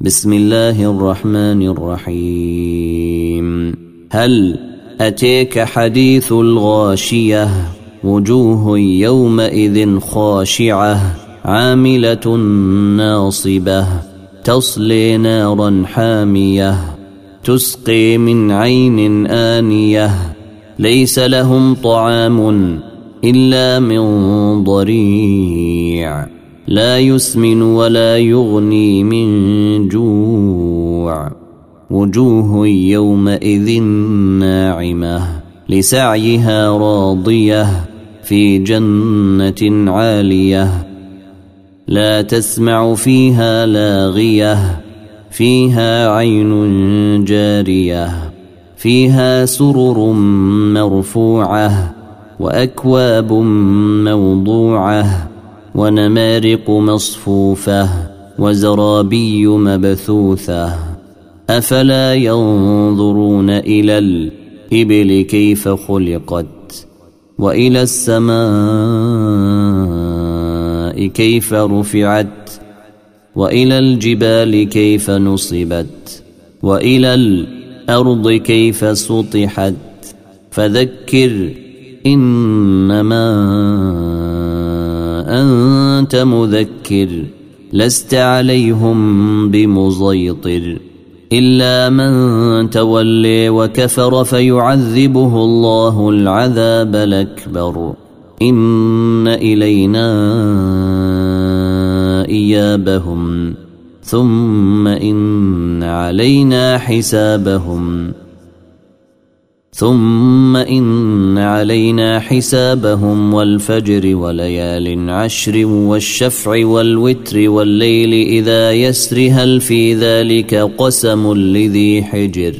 بسم الله الرحمن الرحيم. هل أتيك حديث الغاشية؟ وجوه يومئذ خاشعة عاملة ناصبة تصلي نارا حامية تسقي من عين آنية ليس لهم طعام إلا من ضريع. لا يسمن ولا يغني من جوع. وجوه يومئذ ناعمة لسعيها راضية في جنة عالية. لا تسمع فيها لاغية فيها عين جارية فيها سرر مرفوعة وأكواب موضوعة. ونمارق مصفوفة وزرابي مبثوثة. أفلا ينظرون إلى الإبل كيف خلقت وإلى السماء كيف رفعت وإلى الجبال كيف نصبت وإلى الأرض كيف سطحت. فذكر إنما أنت مذكر لست عليهم بمزيطر إلا من تولي وكفر فيعذبه الله العذاب الأكبر. إن إلينا إيابهم ثم إن علينا حسابهم. ثم إن علينا حسابهم والفجر وليال عشر والشفع والوتر والليل إذا يسر هل في ذلك قسم لذي حجر